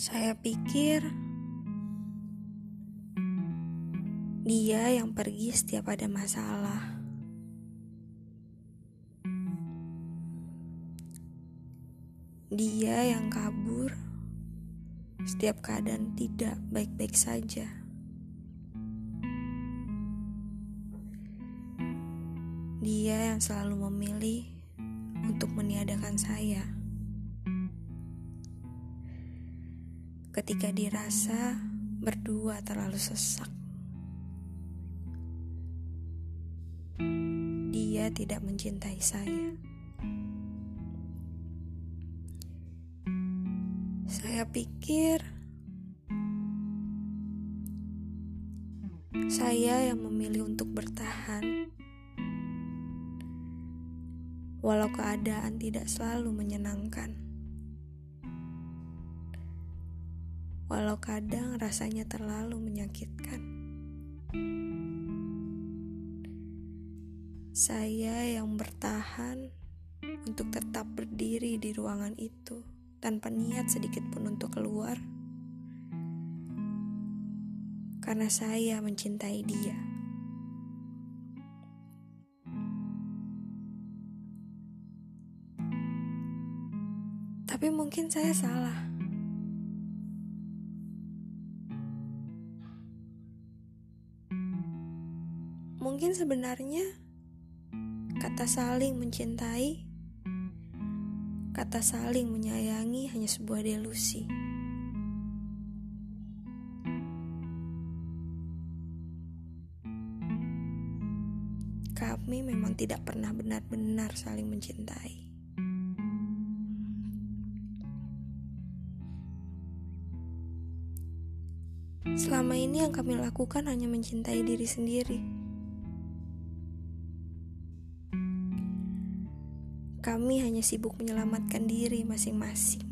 Saya pikir dia yang pergi setiap ada masalah. Dia yang kabur setiap keadaan tidak baik-baik saja. Dia yang selalu memilih untuk meniadakan saya. ketika dirasa berdua terlalu sesak. Dia tidak mencintai saya. Saya pikir saya yang memilih untuk bertahan, walau keadaan tidak selalu menyenangkan. walau kadang rasanya terlalu menyakitkan. Saya yang bertahan untuk tetap berdiri di ruangan itu tanpa niat sedikit pun untuk keluar, karena saya mencintai dia. Tapi mungkin saya salah. Mungkin sebenarnya kata saling mencintai, kata saling menyayangi hanya sebuah delusi. Kami memang tidak pernah benar-benar saling mencintai. Selama ini yang kami lakukan hanya mencintai diri sendiri. Kami hanya sibuk menyelamatkan diri masing-masing.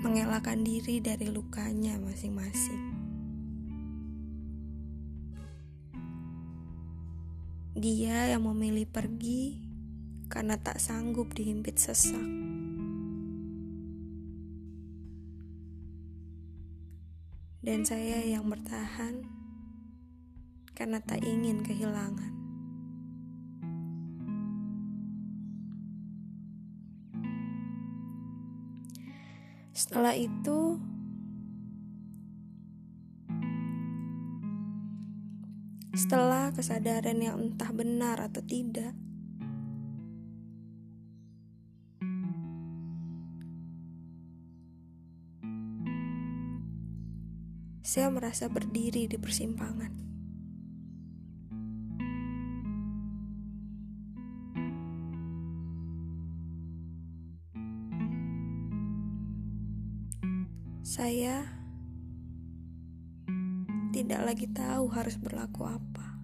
Mengelakkan diri dari lukanya masing-masing. Dia yang memilih pergi karena tak sanggup dihimpit sesak. Dan saya yang bertahan karena tak ingin kehilangan. Setelah itu, setelah kesadaran yang entah benar atau tidak, saya merasa berdiri di persimpangan. Saya tidak lagi tahu harus berlaku apa.